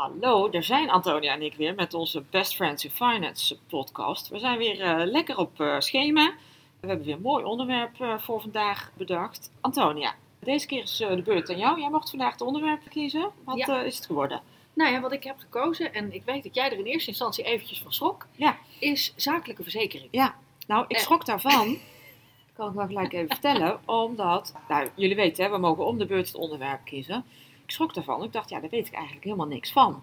Hallo, daar zijn Antonia en ik weer met onze Best Friends in Finance podcast. We zijn weer uh, lekker op uh, schema. We hebben weer een mooi onderwerp uh, voor vandaag bedacht. Antonia, deze keer is de beurt aan jou. Jij mocht vandaag het onderwerp kiezen. Wat ja. is het geworden? Nou ja, wat ik heb gekozen, en ik weet dat jij er in eerste instantie eventjes van schrok, ja. is zakelijke verzekering. Ja, nou ik schrok daarvan. kan ik wel gelijk even vertellen. Omdat, nou jullie weten hè, we mogen om de beurt het onderwerp kiezen ik schrok daarvan. Ik dacht, ja, daar weet ik eigenlijk helemaal niks van.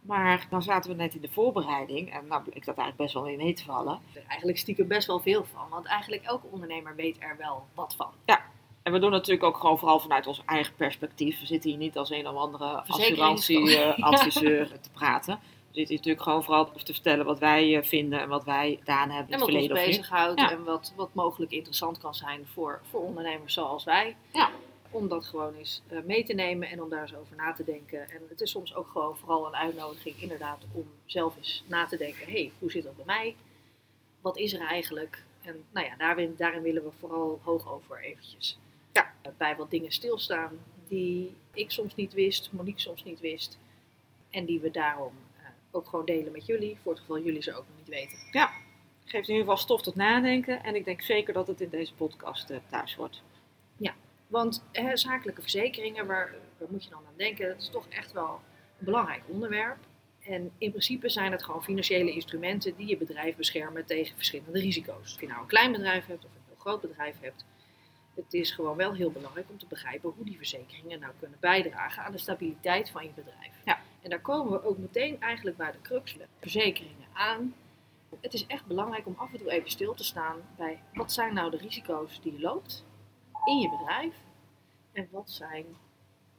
Maar dan zaten we net in de voorbereiding en nou bleek dat eigenlijk best wel in mee te vallen. Er eigenlijk stiekem best wel veel van, want eigenlijk elke ondernemer weet er wel wat van. Ja, en we doen natuurlijk ook gewoon vooral vanuit ons eigen perspectief. We zitten hier niet als een of andere assurantieadviseur te praten. We zitten hier natuurlijk gewoon vooral te vertellen wat wij eh, vinden en wat wij gedaan hebben in het verleden. En wat ons bezighoudt ja. en wat, wat mogelijk interessant kan zijn voor, voor ondernemers zoals wij. Ja om dat gewoon eens uh, mee te nemen en om daar eens over na te denken. En het is soms ook gewoon vooral een uitnodiging inderdaad om zelf eens na te denken. hey, hoe zit dat bij mij? Wat is er eigenlijk? En nou ja, daarin, daarin willen we vooral hoog over eventjes ja. Uh, bij wat dingen stilstaan die ik soms niet wist, Monique soms niet wist. En die we daarom uh, ook gewoon delen met jullie, voor het geval jullie ze ook nog niet weten. Ja, geeft in ieder geval stof tot nadenken. En ik denk zeker dat het in deze podcast thuis wordt. Ja, want hè, zakelijke verzekeringen, waar, waar moet je dan aan denken? Dat is toch echt wel een belangrijk onderwerp. En in principe zijn het gewoon financiële instrumenten die je bedrijf beschermen tegen verschillende risico's. Of je nou een klein bedrijf hebt of een heel groot bedrijf hebt. Het is gewoon wel heel belangrijk om te begrijpen hoe die verzekeringen nou kunnen bijdragen aan de stabiliteit van je bedrijf. Ja. En daar komen we ook meteen eigenlijk bij de crux verzekeringen aan. Het is echt belangrijk om af en toe even stil te staan bij wat zijn nou de risico's die je loopt in je bedrijf. En wat zijn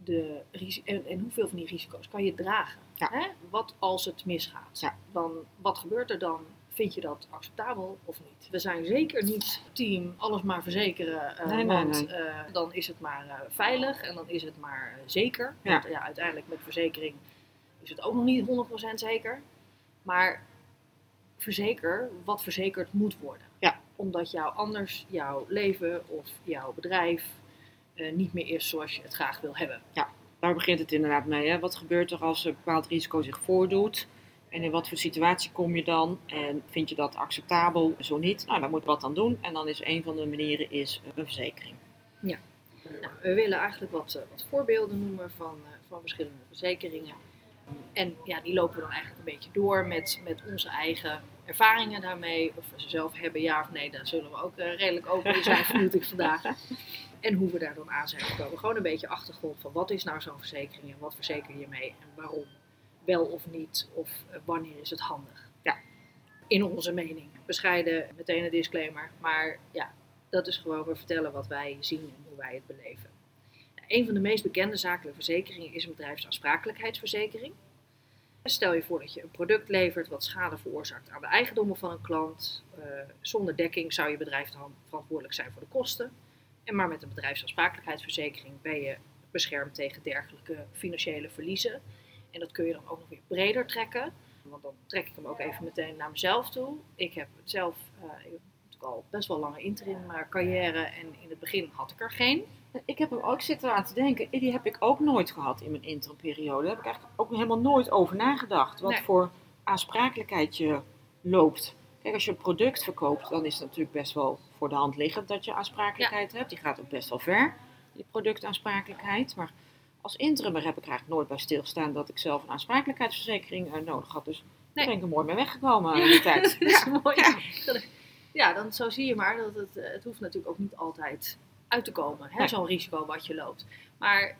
de en, en hoeveel van die risico's kan je dragen? Hè? Wat als het misgaat? Ja. Dan, wat gebeurt er dan? Vind je dat acceptabel of niet? We zijn zeker niet team alles maar verzekeren, uh, nee, want nee, uh, dan is het maar uh, veilig en dan is het maar zeker. Ja. Want ja, uiteindelijk met verzekering is het ook nog niet 100% zeker. Maar verzeker wat verzekerd moet worden. Omdat jou anders jouw leven of jouw bedrijf uh, niet meer is zoals je het graag wil hebben. Ja, daar begint het inderdaad mee. Hè? Wat gebeurt er als een bepaald risico zich voordoet? En in wat voor situatie kom je dan? En vind je dat acceptabel? Zo niet? Nou, dan moet je wat aan doen. En dan is een van de manieren is een verzekering. Ja, nou, we willen eigenlijk wat, uh, wat voorbeelden noemen van, uh, van verschillende verzekeringen. En ja, die lopen we dan eigenlijk een beetje door met, met onze eigen ervaringen daarmee. Of we ze zelf hebben, ja of nee, daar zullen we ook uh, redelijk open in zijn, vermoed ik vandaag. En hoe we daar dan aan zijn gekomen. Gewoon een beetje achtergrond van wat is nou zo'n verzekering en wat verzeker je mee en waarom. Wel of niet, of uh, wanneer is het handig. Ja, in onze mening. Bescheiden, meteen een disclaimer. Maar ja, dat is gewoon, we vertellen wat wij zien en hoe wij het beleven. Een van de meest bekende zakelijke verzekeringen is een bedrijfsaansprakelijkheidsverzekering. Stel je voor dat je een product levert wat schade veroorzaakt aan de eigendommen van een klant. Uh, zonder dekking zou je bedrijf dan verantwoordelijk zijn voor de kosten. En maar met een bedrijfsaansprakelijkheidsverzekering ben je beschermd tegen dergelijke financiële verliezen. En dat kun je dan ook nog weer breder trekken. Want dan trek ik hem ook even meteen naar mezelf toe. Ik heb het zelf, uh, ik al best wel lange interim carrière en in het begin had ik er geen. Ik heb hem ook zitten aan te denken. Die heb ik ook nooit gehad in mijn interimperiode. Daar heb ik eigenlijk ook helemaal nooit over nagedacht. Wat voor aansprakelijkheid je loopt. Kijk, als je een product verkoopt, dan is het natuurlijk best wel voor de hand liggend dat je aansprakelijkheid hebt. Die gaat ook best wel ver, die productaansprakelijkheid. Maar als interimmer heb ik eigenlijk nooit bij stilgestaan dat ik zelf een aansprakelijkheidsverzekering uh, nodig had. Dus nee. daar ben ik er mooi mee weggekomen in die tijd. dat is mooi. Ja. Ja, dan zo zie je maar dat het, het hoeft natuurlijk ook niet altijd uit te komen. Hè? Zo'n risico wat je loopt. Maar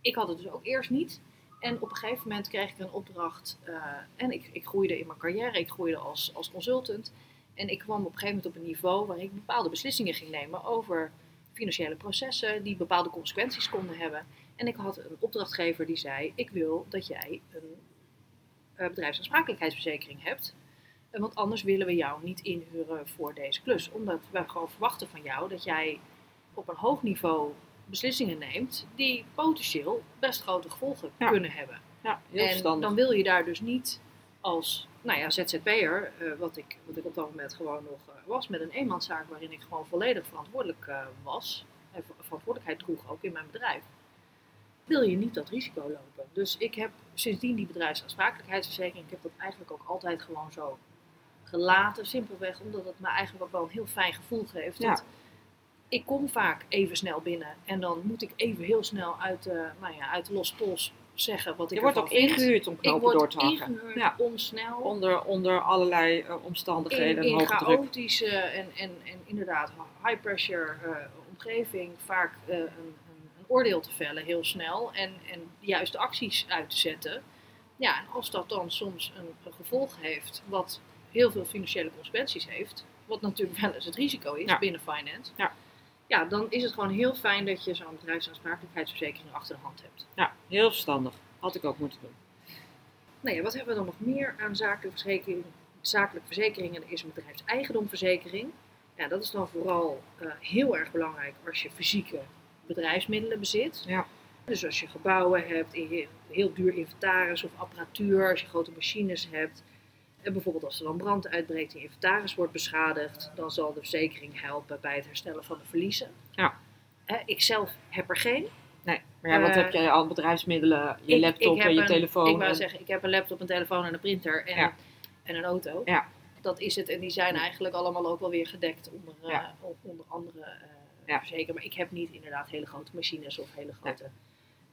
ik had het dus ook eerst niet. En op een gegeven moment kreeg ik een opdracht. Uh, en ik, ik groeide in mijn carrière. Ik groeide als, als consultant. En ik kwam op een gegeven moment op een niveau waar ik bepaalde beslissingen ging nemen over financiële processen die bepaalde consequenties konden hebben. En ik had een opdrachtgever die zei: Ik wil dat jij een uh, bedrijfsaansprakelijkheidsverzekering hebt. Want anders willen we jou niet inhuren voor deze klus. Omdat we gewoon verwachten van jou dat jij op een hoog niveau beslissingen neemt die potentieel best grote gevolgen Ja. kunnen hebben. Ja, heel en verstandig. dan wil je daar dus niet als nou ja, ZZP'er, eh, wat, ik, wat ik op dat moment gewoon nog eh, was, met een eenmanszaak waarin ik gewoon volledig verantwoordelijk eh, was en ver- verantwoordelijkheid droeg ook in mijn bedrijf, wil je niet dat risico lopen. Dus ik heb sindsdien die bedrijfsaansprakelijkheidsverzekering, ik heb dat eigenlijk ook altijd gewoon zo gelaten, simpelweg omdat het me eigenlijk ook wel een heel fijn gevoel geeft. Ja. Dat ik kom vaak even snel binnen en dan moet ik even heel snel uit de, nou ja, uit de losse pols zeggen wat ik Je wordt ook vind. ingehuurd om knopen door te hakken. ingehuurd Ja. om snel Onder, onder allerlei eh, in, omstandigheden en in druk. chaotische en, en, en inderdaad high pressure eh, omgeving vaak eh, een, een, een oordeel te vellen heel snel en, en de juiste acties uit te zetten. Ja, en als dat dan soms een, een gevolg heeft wat heel veel financiële consequenties heeft, wat natuurlijk wel eens het risico is Ja. binnen finance, Ja. ja, dan is het gewoon heel fijn dat je zo'n bedrijfsaansprakelijkheidsverzekering achter de hand hebt. Ja, heel verstandig. Had ik ook moeten doen. Nou ja, wat hebben we dan nog meer aan zakelijke, verzekering, zakelijke verzekeringen? Er is een bedrijfseigendomverzekering. Ja, dat is dan vooral eh, heel erg belangrijk als je fysieke bedrijfsmiddelen bezit. Ja. Dus als je gebouwen hebt, heel duur inventaris of apparatuur, als je grote machines hebt. En bijvoorbeeld als er dan brand uitbreekt en je inventaris wordt beschadigd, dan zal de verzekering helpen bij het herstellen van de verliezen. Ja. Eh, ik zelf heb er geen. Nee, maar ja, wat Eh, heb jij al bedrijfsmiddelen, je Ik- laptop ik en je een- telefoon? Ik wou en- zeggen, ik heb een laptop, een telefoon en een printer en, Ja. en een auto. Ja. Dat is het. En die zijn eigenlijk allemaal ook wel weer gedekt onder, eh, Ja. onder andere eh Ja. verzekeringen. Maar ik heb niet inderdaad hele grote machines of hele grote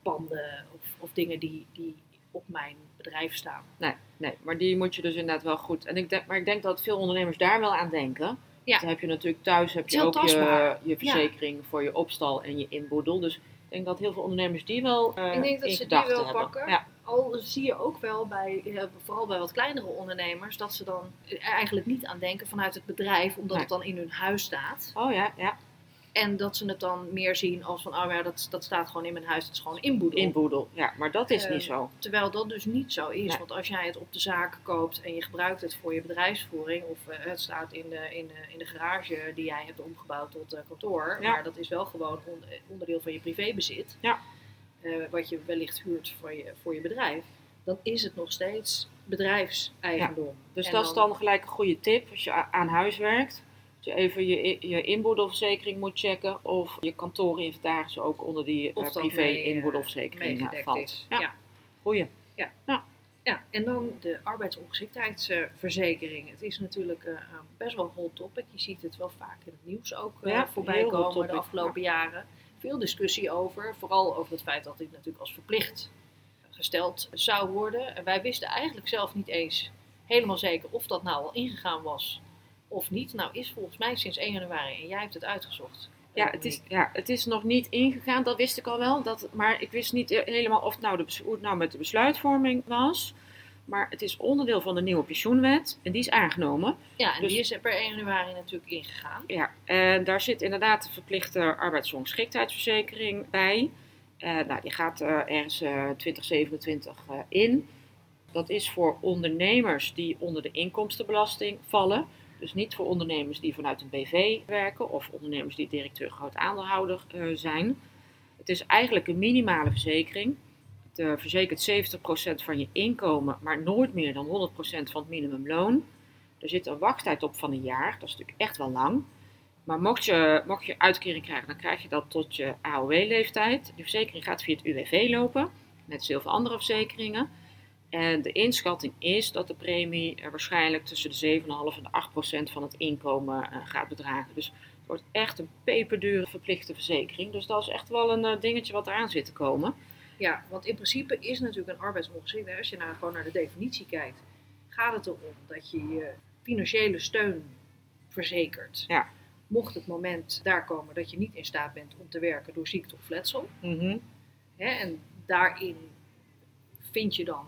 panden of, of dingen die, die op mijn bedrijf staan. Nee, nee, maar die moet je dus inderdaad wel goed. En ik denk, maar ik denk dat veel ondernemers daar wel aan denken. Ja. Dan heb je natuurlijk thuis heb je ook je, je verzekering voor je opstal en je inboedel. Dus ik denk dat heel veel ondernemers die wel eh Ik denk dat in ze die wel hebben. pakken. Ja, Al zie je ook wel bij, eh, vooral bij wat kleinere ondernemers, dat ze dan er eigenlijk niet aan denken vanuit het bedrijf, omdat Nee. het dan in hun huis staat. oh ja, ja. En dat ze het dan meer zien als van, oh ja, dat, dat staat gewoon in mijn huis, dat is gewoon inboedel. Inboedel. Ja, maar dat is Eh, niet zo. Terwijl dat dus niet zo is. Nee. Want als jij het op de zaak koopt en je gebruikt het voor je bedrijfsvoering, of eh, het staat in de, in, de, in de garage die jij hebt omgebouwd tot eh, kantoor, Ja. maar dat is wel gewoon on- onderdeel van je privébezit, Ja. eh, wat je wellicht huurt voor je, voor je bedrijf, dan is het nog steeds bedrijfseigendom. Dus En dat is dan gelijk een goede tip als je aan huis werkt. Dat je even je, je inboedelverzekering moet checken of je kantoorinventaris ook onder die dat privé mee, eh, inboedelverzekering eh, valt. is. Ja, Ja. goeie. Ja, en dan de arbeidsongeschiktheidsverzekering. Het is natuurlijk best wel een hot topic. Je ziet het wel vaak in het nieuws ook Ja, voorbij komen de afgelopen jaren. Veel discussie over, vooral over het feit dat dit natuurlijk als verplicht gesteld zou worden. En wij wisten eigenlijk zelf niet eens helemaal zeker of dat nou al ingegaan was of niet. Nou is volgens mij sinds 1 januari en jij hebt het uitgezocht. Ja eh, het, is, ja, het is nog niet ingegaan, dat wist ik al wel. Dat, maar ik wist niet helemaal of het nou de, bes- hoe het nou met de besluitvorming was. Maar het is onderdeel van de nieuwe pensioenwet en die is aangenomen. Ja, en dus- die is er per 1 januari natuurlijk ingegaan. Ja, en daar zit inderdaad de verplichte arbeidsongeschiktheidsverzekering bij. Eh, nou, die gaat eh, ergens eh 2027 eh, in. Dat is voor ondernemers die onder de inkomstenbelasting vallen. Dus niet voor ondernemers die vanuit een BV werken of ondernemers die directeur groot aandeelhouder eh, zijn. Het is eigenlijk een minimale verzekering. Het eh, verzekert 70% van je inkomen, maar nooit meer dan 100% van het minimumloon. Er zit een wachttijd op van een jaar, dat is natuurlijk echt wel lang. Maar mocht je, mocht je uitkering krijgen, dan krijg je dat tot je AOW-leeftijd. De verzekering gaat via het UWV lopen, net als heel veel andere verzekeringen. En de inschatting is dat de premie er waarschijnlijk tussen de 7,5 en de 8 procent van het inkomen eh, gaat bedragen. Dus het wordt echt een peperdure verplichte verzekering. Dus dat is echt wel een eh, dingetje wat eraan zit te komen. Ja, want in principe is natuurlijk een arbeidsongeschiktheid, als je nou gewoon naar de definitie kijkt, gaat het erom dat je je financiële steun verzekert. Ja. Mocht het moment daar komen dat je niet in staat bent om te werken door ziekte of letsel. Hè, en daarin vind je dan,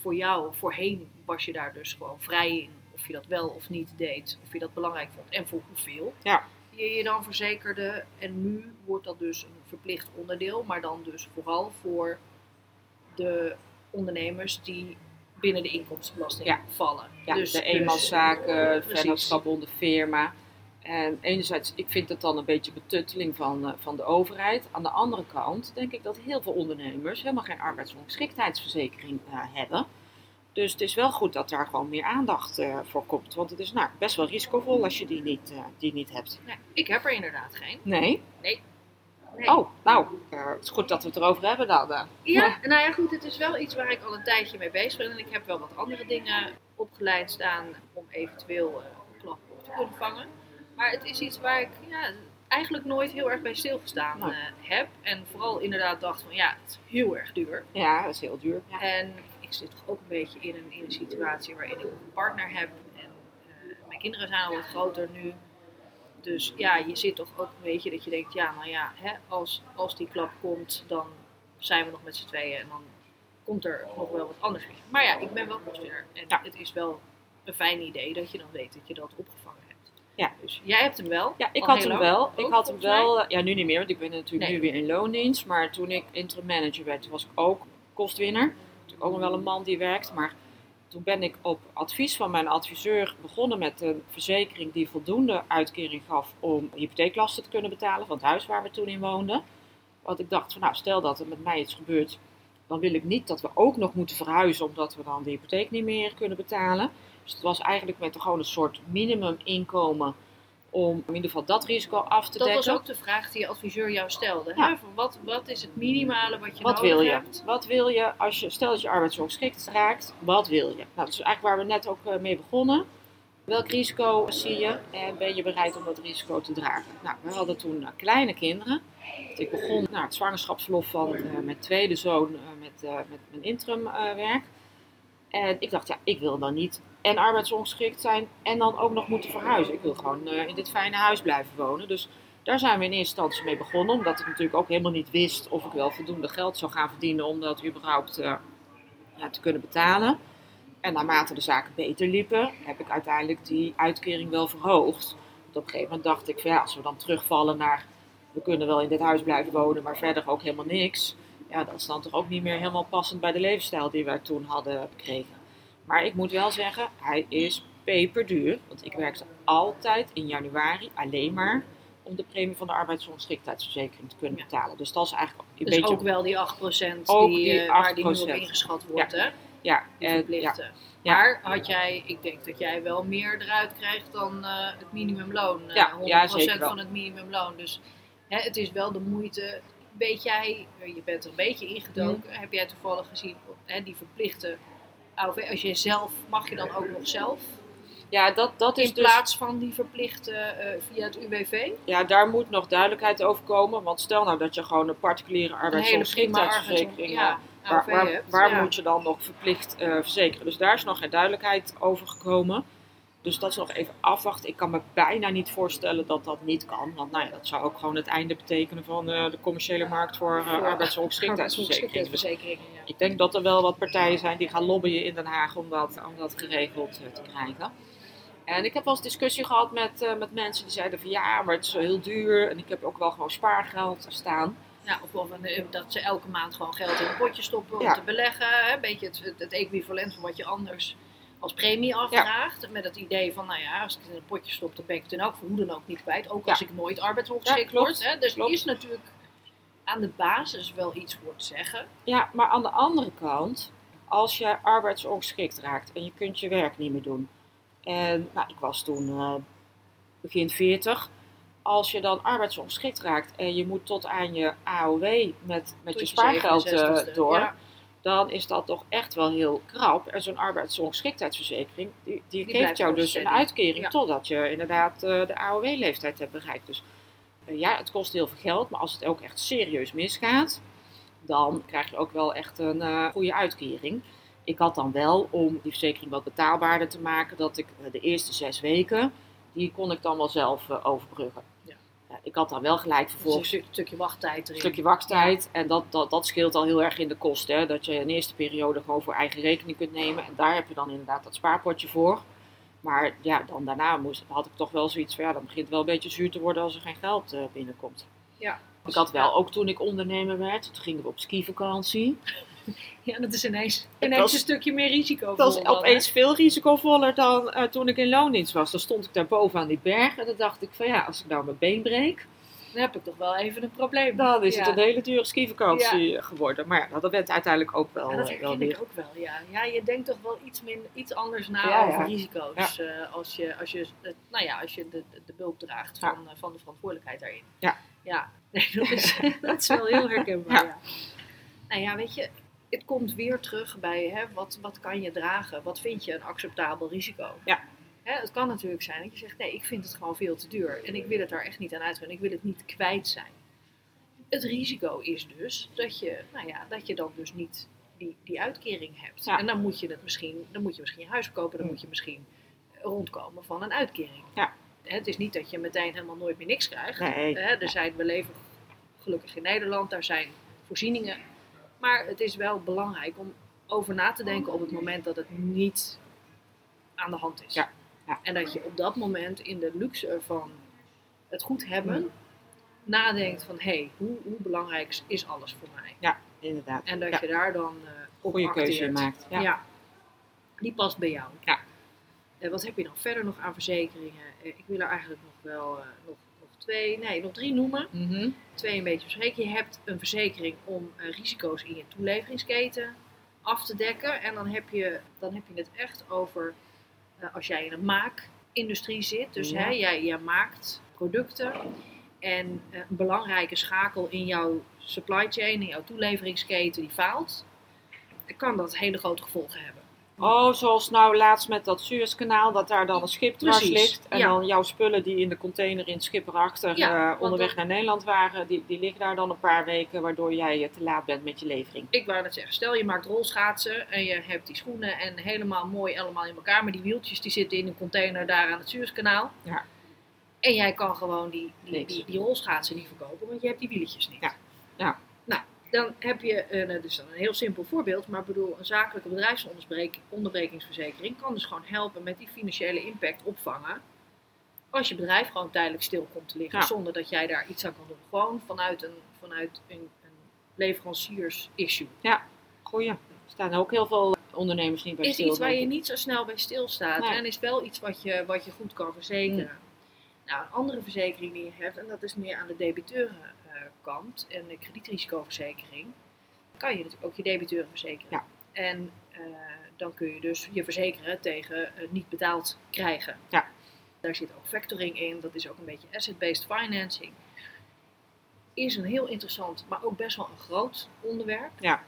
voor, jou, voorheen was je daar dus gewoon vrij in of je dat wel of niet deed, of je dat belangrijk vond en voor hoeveel Ja. je je dan verzekerde. En nu wordt dat dus een verplicht onderdeel, maar dan dus vooral voor de ondernemers die binnen de inkomstenbelasting Ja. vallen. Ja, dus, de dus- eenmanszaken, precies. vennootschap onder firma. En enerzijds, ik vind het dan een beetje betutteling van, eh, van de overheid. Aan de andere kant denk ik dat heel veel ondernemers helemaal geen arbeidsongeschiktheidsverzekering eh, hebben. Dus het is wel goed dat daar gewoon meer aandacht eh, voor komt. Want het is nou, best wel risicovol als je die niet, die niet hebt. Nee, ik heb er inderdaad geen. Nee? Nee. Oh, nou, het is goed dat we het erover hebben dan. eh. Ja, nou ja, goed, het is wel iets waar ik al een tijdje mee bezig ben. En ik heb wel wat andere dingen opgeleid staan om eventueel klap op te kunnen vangen. Maar het is iets waar ik ja, eigenlijk nooit heel erg bij stilgestaan Nou. eh, heb. En vooral inderdaad dacht van ja, het is heel erg duur. Ja, dat is heel duur. Ja. En ik zit toch ook een beetje in een, in een situatie waarin ik een partner heb. En eh, mijn kinderen zijn al wat groter nu. Dus ja, je zit toch ook een beetje dat je denkt, ja, nou ja, hè, als, als die klap komt, dan zijn we nog met z'n tweeën. En dan komt er nog wel wat anders. Maar ja, ik ben wel kostwinner. En Ja. het is wel een fijn idee dat je dan weet dat je dat opgevangen hebt. Ja. Dus jij hebt hem wel. Ja, ik had hem lang, wel. ook, Ik had hem mij. wel. eh, Ja, nu niet meer, want ik ben natuurlijk Nee. nu weer in loondienst. Maar toen ik interim manager werd, toen was ik ook kostwinner. Natuurlijk ook nog wel een man die werkt. Maar toen ben ik op advies van mijn adviseur begonnen met een verzekering die voldoende uitkering gaf om hypotheeklasten te kunnen betalen van het huis waar we toen in woonden. Want ik dacht van nou, stel dat er met mij iets gebeurt, dan wil ik niet dat we ook nog moeten verhuizen omdat we dan de hypotheek niet meer kunnen betalen. Dus het was eigenlijk met gewoon een soort minimuminkomen om in ieder geval dat risico af te Dat dekken. was ook de vraag die je adviseur jou stelde. Ja. Hè? Van wat, wat is het minimale wat je Wat nodig wil je? hebt? Wat wil je als je, stel dat je arbeidsongeschikt raakt, wat wil je? Nou, dat is eigenlijk waar we net ook eh, mee begonnen. Welk risico zie je en ben je bereid om dat risico te dragen? Nou, we hadden toen eh, kleine kinderen. Ik begon nou, het zwangerschapsverlof van eh, mijn tweede zoon met, met mijn interim eh, werk. En ik dacht, ja, ik wil dan niet en arbeidsongeschikt zijn en dan ook nog moeten verhuizen. Ik wil gewoon eh, in dit fijne huis blijven wonen. Dus daar zijn we in eerste instantie mee begonnen, omdat ik natuurlijk ook helemaal niet wist of ik wel voldoende geld zou gaan verdienen om dat überhaupt eh, te kunnen betalen. En naarmate de zaken beter liepen, heb ik uiteindelijk die uitkering wel verhoogd. Op een gegeven moment dacht ik, ja, als we dan terugvallen naar, we kunnen wel in dit huis blijven wonen, maar verder ook helemaal niks. Ja, dat is dan toch ook niet meer helemaal passend bij de levensstijl die wij toen hadden gekregen. Maar ik moet wel zeggen, hij is peperduur. Want ik werkte altijd in januari alleen maar om de premie van de arbeidsongeschiktheidsverzekering te kunnen betalen. Dus dat is eigenlijk een Dus beetje... ook wel die 8% Ook die, die eh, waar die nu 8%. op ingeschat wordt, hè? ja, Die en, ja. Ja. Maar had jij, ik denk dat jij wel meer eruit krijgt dan eh, het minimumloon. eh, Ja, 100% ja, zeker wel. van het minimumloon. Dus hè, het is wel de moeite. Weet jij, eh, je bent er een beetje ingedoken. Mhm. Heb jij toevallig gezien hè, die verplichte AOV? Als je zelf, mag je dan ook nog zelf? ja, dat, dat is In dus... plaats van die verplichte eh, via het UWV? Ja, daar moet nog duidelijkheid over komen. Want stel nou dat je gewoon een particuliere arbeidsongeschiktheidsverzekering ja, Waar, waar, hebt. waar ja. moet je dan nog verplicht eh, verzekeren? Dus daar is nog geen duidelijkheid over gekomen. Dus dat is nog even afwachten. Ik kan me bijna niet voorstellen dat dat niet kan. Want nou ja, dat zou ook gewoon het einde betekenen van eh, de commerciële markt voor, eh arbeidsongeschiktheidsverzekeringen. Dus arbeidsongeschiktheidsverzekeringen, ja. ik denk dat er wel wat partijen zijn die gaan lobbyen in Den Haag om dat, om dat geregeld eh, te krijgen. En ik heb wel eens discussie gehad met, eh, met mensen die zeiden van ja, maar het is zo heel duur. En ik heb ook wel gewoon spaargeld staan. Ja, of, of een- dat ze elke maand gewoon geld in een potje stoppen om Ja. te beleggen. Een beetje het, het, het equivalent van wat je anders als premie afdraagt. Met het idee van, nou ja, als ik het in een potje stop, dan ben ik het dan ook voor hoe dan ook niet kwijt. Ook als ik nooit arbeidsongeschikt Ja, word. Hè. Dus klopt. er is natuurlijk aan de basis wel iets voor te zeggen. Ja, maar aan de andere kant, als je arbeidsongeschikt raakt en je kunt je werk niet meer doen. En nou, ik was toen eh, begin 40. Als je dan arbeidsongeschikt raakt en je moet tot aan je AOW met, met je spaargeld eh, 67ste, door. Dan is dat toch echt wel heel krap. En zo'n arbeidsongeschiktheidsverzekering, die, die, geeft jou dus een uitkering Ja. totdat je inderdaad eh, de AOW-leeftijd hebt bereikt. Dus eh, ja, het kost heel veel geld, maar als het ook echt serieus misgaat, dan krijg je ook wel echt een eh, goede uitkering. Ik had dan wel, om die verzekering wat betaalbaarder te maken, dat ik de eerste zes weken, die kon ik dan wel zelf overbruggen. Ik had dan wel gelijk Dus een vervolgens stuk- stukje wachttijd erin. een stukje wachttijd. En dat, dat, dat scheelt al heel erg in de kosten. Dat je een eerste periode gewoon voor eigen rekening kunt nemen. En daar heb je dan inderdaad dat spaarpotje voor. Maar ja, dan daarna moest, had ik toch wel zoiets van, ja, dan begint het wel een beetje zuur te worden als er geen geld eh, binnenkomt. Ja. Ik had wel, ook toen ik ondernemer werd, toen gingen we op skivakantie. Ja, dat is ineens, ineens was- een stukje meer risico. Dat was opeens veel risicovoller dan eh, toen ik in loondienst was. Dan stond ik daar boven aan die berg en dan dacht ik van ja, als ik nou mijn been breek, Dan heb ik toch wel even een probleem. dan is Ja. het een hele dure skivakantie geworden. Maar ja, dat werd uiteindelijk ook wel, Ja, dat eh, wel herken ik weer. ook wel, ja. Ja, je denkt toch wel iets, min, iets anders na over risico's. eh, als je, als je, nou ja, als je de, de, bulk draagt van, van de verantwoordelijkheid daarin. Ja. Ja, nee, dat, is, dat is wel heel herkenbaar. Nou ja, weet je, het komt weer terug bij hè, wat, wat kan je dragen? Wat vind je een acceptabel risico? Ja. Hè, het kan natuurlijk zijn dat je zegt, nee, ik vind het gewoon veel te duur. En ik wil het daar echt niet aan uitgaan. Ik wil het niet kwijt zijn. Het risico is dus dat je, nou ja, dat je dan dus niet die, die uitkering hebt. Ja. En dan moet je het misschien, dan moet je misschien je huis verkopen, dan Mm. moet je misschien rondkomen van een uitkering. Ja. Het is niet dat je meteen helemaal nooit meer niks krijgt. Nee, Hè, er zijn, we leven gelukkig in Nederland, daar zijn voorzieningen. Maar het is wel belangrijk om over na te denken op het moment dat het niet aan de hand is. Ja, ja. En dat je op dat moment in de luxe van het goed hebben nadenkt van hé, hey, hoe, hoe belangrijk is alles voor mij? inderdaad. En dat Ja. je daar dan eh op Goede keuze maakt. Ja. Ja. die past bij jou. Ja. En wat heb je dan verder nog aan verzekeringen? Eh, Ik wil er eigenlijk nog wel eh, nog twee, nee, nog drie noemen. Mhm. Twee een beetje verzekeren. Je hebt een verzekering om eh, risico's in je toeleveringsketen af te dekken. En dan heb je, dan heb je het echt over eh, als jij in een maakindustrie zit. Dus Ja. hè, jij, jij maakt producten. En eh, een belangrijke schakel in jouw supply chain, in jouw toeleveringsketen, die faalt. Dan kan dat hele grote gevolgen hebben. Oh, zoals nou laatst met dat Suezkanaal, dat daar dan een schip dwars ligt. En ja. dan jouw spullen die in de container in het Ja, want onderweg naar Nederland waren, die, die liggen daar dan een paar weken, waardoor jij eh, te laat bent met je levering. Ik wou net zeggen, stel je maakt rolschaatsen en je hebt die schoenen en helemaal mooi allemaal in elkaar, maar die wieltjes die zitten in een container daar aan het Suezkanaal. Ja. En jij kan gewoon die, die, die, die rolschaatsen niet verkopen, want je hebt die wieletjes niet. Ja. Ja. Nou, dan heb je, een, eh, dus dan een heel simpel voorbeeld, maar ik bedoel, een zakelijke bedrijfsonderbrekingsverzekering kan dus gewoon helpen met die financiële impact opvangen. Als je bedrijf gewoon tijdelijk stil komt te liggen, Ja. zonder dat jij daar iets aan kan doen. Gewoon vanuit een, vanuit een, een leveranciers-issue. Goeie. Er staan ook heel veel ondernemers niet bij is stil. iets waar je niet zo snel bij stilstaat. Nee. En is wel iets wat je, wat je goed kan verzekeren. Nou, een andere verzekering die je hebt, en dat is meer aan de debiteurenkant en de kredietrisicoverzekering, kan je natuurlijk ook je debiteuren verzekeren. Ja. En eh, dan kun je dus je verzekeren tegen eh, niet betaald krijgen. Ja. Daar zit ook factoring in, dat is ook een beetje asset-based financing. Is een heel interessant, maar ook best wel een groot onderwerp. Ja.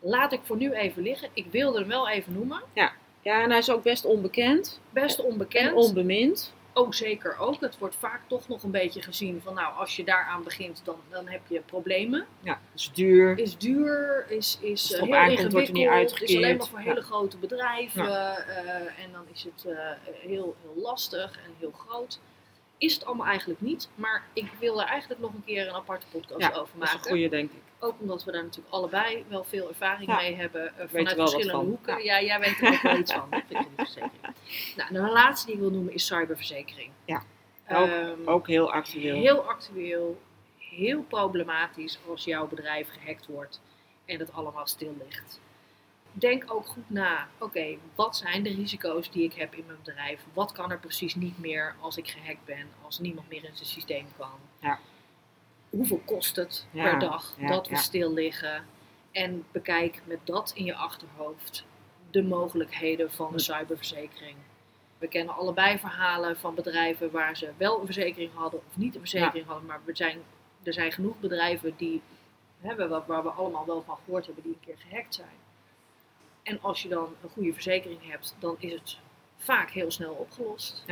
Laat ik voor nu even liggen. Ik wilde hem wel even noemen. Ja, en hij is ook best onbekend Best onbekend. en onbemind. Ook zeker ook. Het wordt vaak toch nog een beetje gezien van nou, als je daaraan begint, dan, dan heb je problemen. Ja, is duur. Is duur, is, is eh, heel aankomt, wordt er niet ingewikkeld, is alleen maar uitgekeerd. voor Ja. hele grote bedrijven. eh, en dan is het eh, heel, heel lastig en heel groot. Is het allemaal eigenlijk niet, maar ik wil daar eigenlijk nog een keer een aparte podcast Ja, over Dat is een maken. goede, denk ik. Ook omdat we daar natuurlijk allebei wel veel ervaring Ja. mee hebben eh, vanuit verschillende van. hoeken. Ja. jij weet er ook wel iets van. hè, verzekering. Nou, de laatste die ik wil noemen is cyberverzekering. Ja. Ook- Ehm, Ook heel actueel. Heel actueel, heel problematisch als jouw bedrijf gehackt wordt en het allemaal stil ligt. Denk ook goed na, oké, wat zijn de risico's die ik heb in mijn bedrijf? Wat kan er precies niet meer als ik gehackt ben, als niemand meer in zijn systeem kan? Ja. Hoeveel kost het Ja, per dag ja, dat we ja. stil liggen? En bekijk met dat in je achterhoofd de mogelijkheden van een cyberverzekering. We kennen allebei verhalen van bedrijven waar ze wel een verzekering hadden of niet een verzekering hadden. Maar we zijn, er zijn genoeg bedrijven die, hè, waar, waar we allemaal wel van gehoord hebben, die een keer gehackt zijn. En als je dan een goede verzekering hebt, dan is het vaak heel snel opgelost.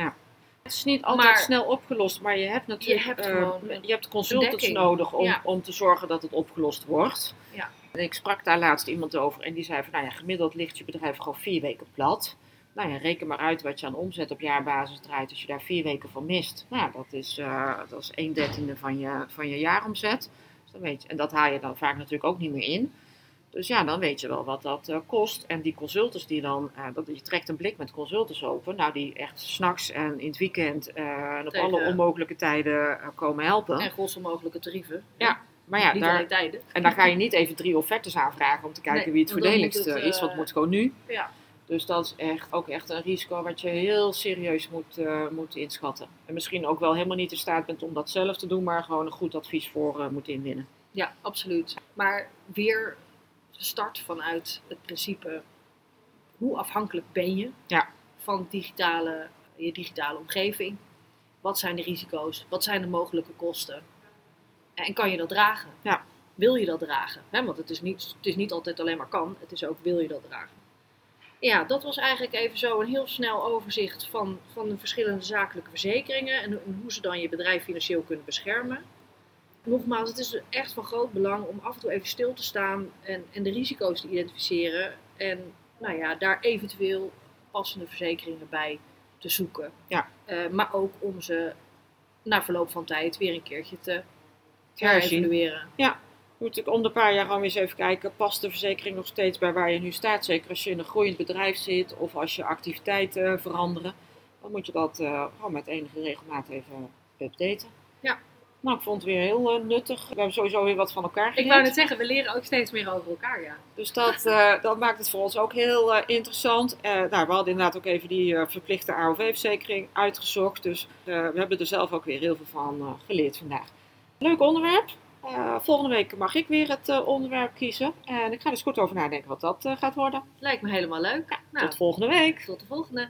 Het is niet altijd Maar- snel opgelost, maar je hebt natuurlijk Je hebt eh, gewoon je hebt consultants nodig om, Ja. om te zorgen dat het opgelost wordt. Ja. En ik sprak daar laatst iemand over en die zei van, nou ja, gemiddeld ligt je bedrijf gewoon vier weken plat. Nou ja, reken maar uit wat je aan omzet op jaarbasis draait als je daar vier weken van mist. Nou ja, dat is, eh, dat is een dertiende van je, van je jaaromzet. Dus dan weet je, en dat haal je dan vaak natuurlijk ook niet meer in. Dus ja, dan weet je wel wat dat eh, kost. En die consultants die dan, eh, dat, je trekt een blik met consultants open, nou die echt s'nachts en in het weekend eh, en op Tegen- alle onmogelijke tijden komen helpen. En grootste mogelijke tarieven. Ja, maar ja, daar, tijden. en dan ga je niet even drie offertes aanvragen om te kijken Nee, wie het want dan moet voordeligst het, eh, is, want het moet gewoon nu. Ja. Dus dat is echt, ook echt een risico wat je heel serieus moet, moet inschatten. En misschien ook wel helemaal niet in staat bent om dat zelf te doen, maar gewoon een goed advies voor moet inwinnen. Ja, absoluut. Maar weer gestart vanuit het principe, hoe afhankelijk ben je Ja. van digitale, je digitale omgeving? Wat zijn de risico's? Wat zijn de mogelijke kosten? En kan je dat dragen? Ja. Wil je dat dragen? Want het is, niet, het is niet altijd alleen maar kan, het is ook wil je dat dragen. Ja, dat was eigenlijk even zo een heel snel overzicht van, van de verschillende zakelijke verzekeringen en, en hoe ze dan je bedrijf financieel kunnen beschermen. Nogmaals, het is echt van groot belang om af en toe even stil te staan en, en de risico's te identificeren. En nou ja, daar eventueel passende verzekeringen bij te zoeken. Ja. Eh, maar ook om ze na verloop van tijd weer een keertje te herevalueren. Je moet natuurlijk om de paar jaar gewoon weer eens even kijken, past de verzekering nog steeds bij waar je nu staat? Zeker als je in een groeiend bedrijf zit of als je activiteiten veranderen. Dan moet je dat eh, gewoon met enige regelmaat even updaten. Ja. Nou, ik vond het weer heel eh, nuttig. We hebben sowieso weer wat van elkaar Ik geleerd. wou net zeggen, we leren ook steeds meer over elkaar, ja. Dus dat, eh, dat maakt het voor ons ook heel eh, interessant. Nou, we hadden inderdaad ook even die verplichte AOV-verzekering uitgezocht. Dus we hebben er zelf ook weer heel veel van geleerd vandaag. Leuk onderwerp. Volgende week mag ik weer het onderwerp kiezen. En ik ga er eens goed over nadenken wat dat gaat worden. Lijkt me helemaal leuk. nou, Tot volgende week. tot de volgende.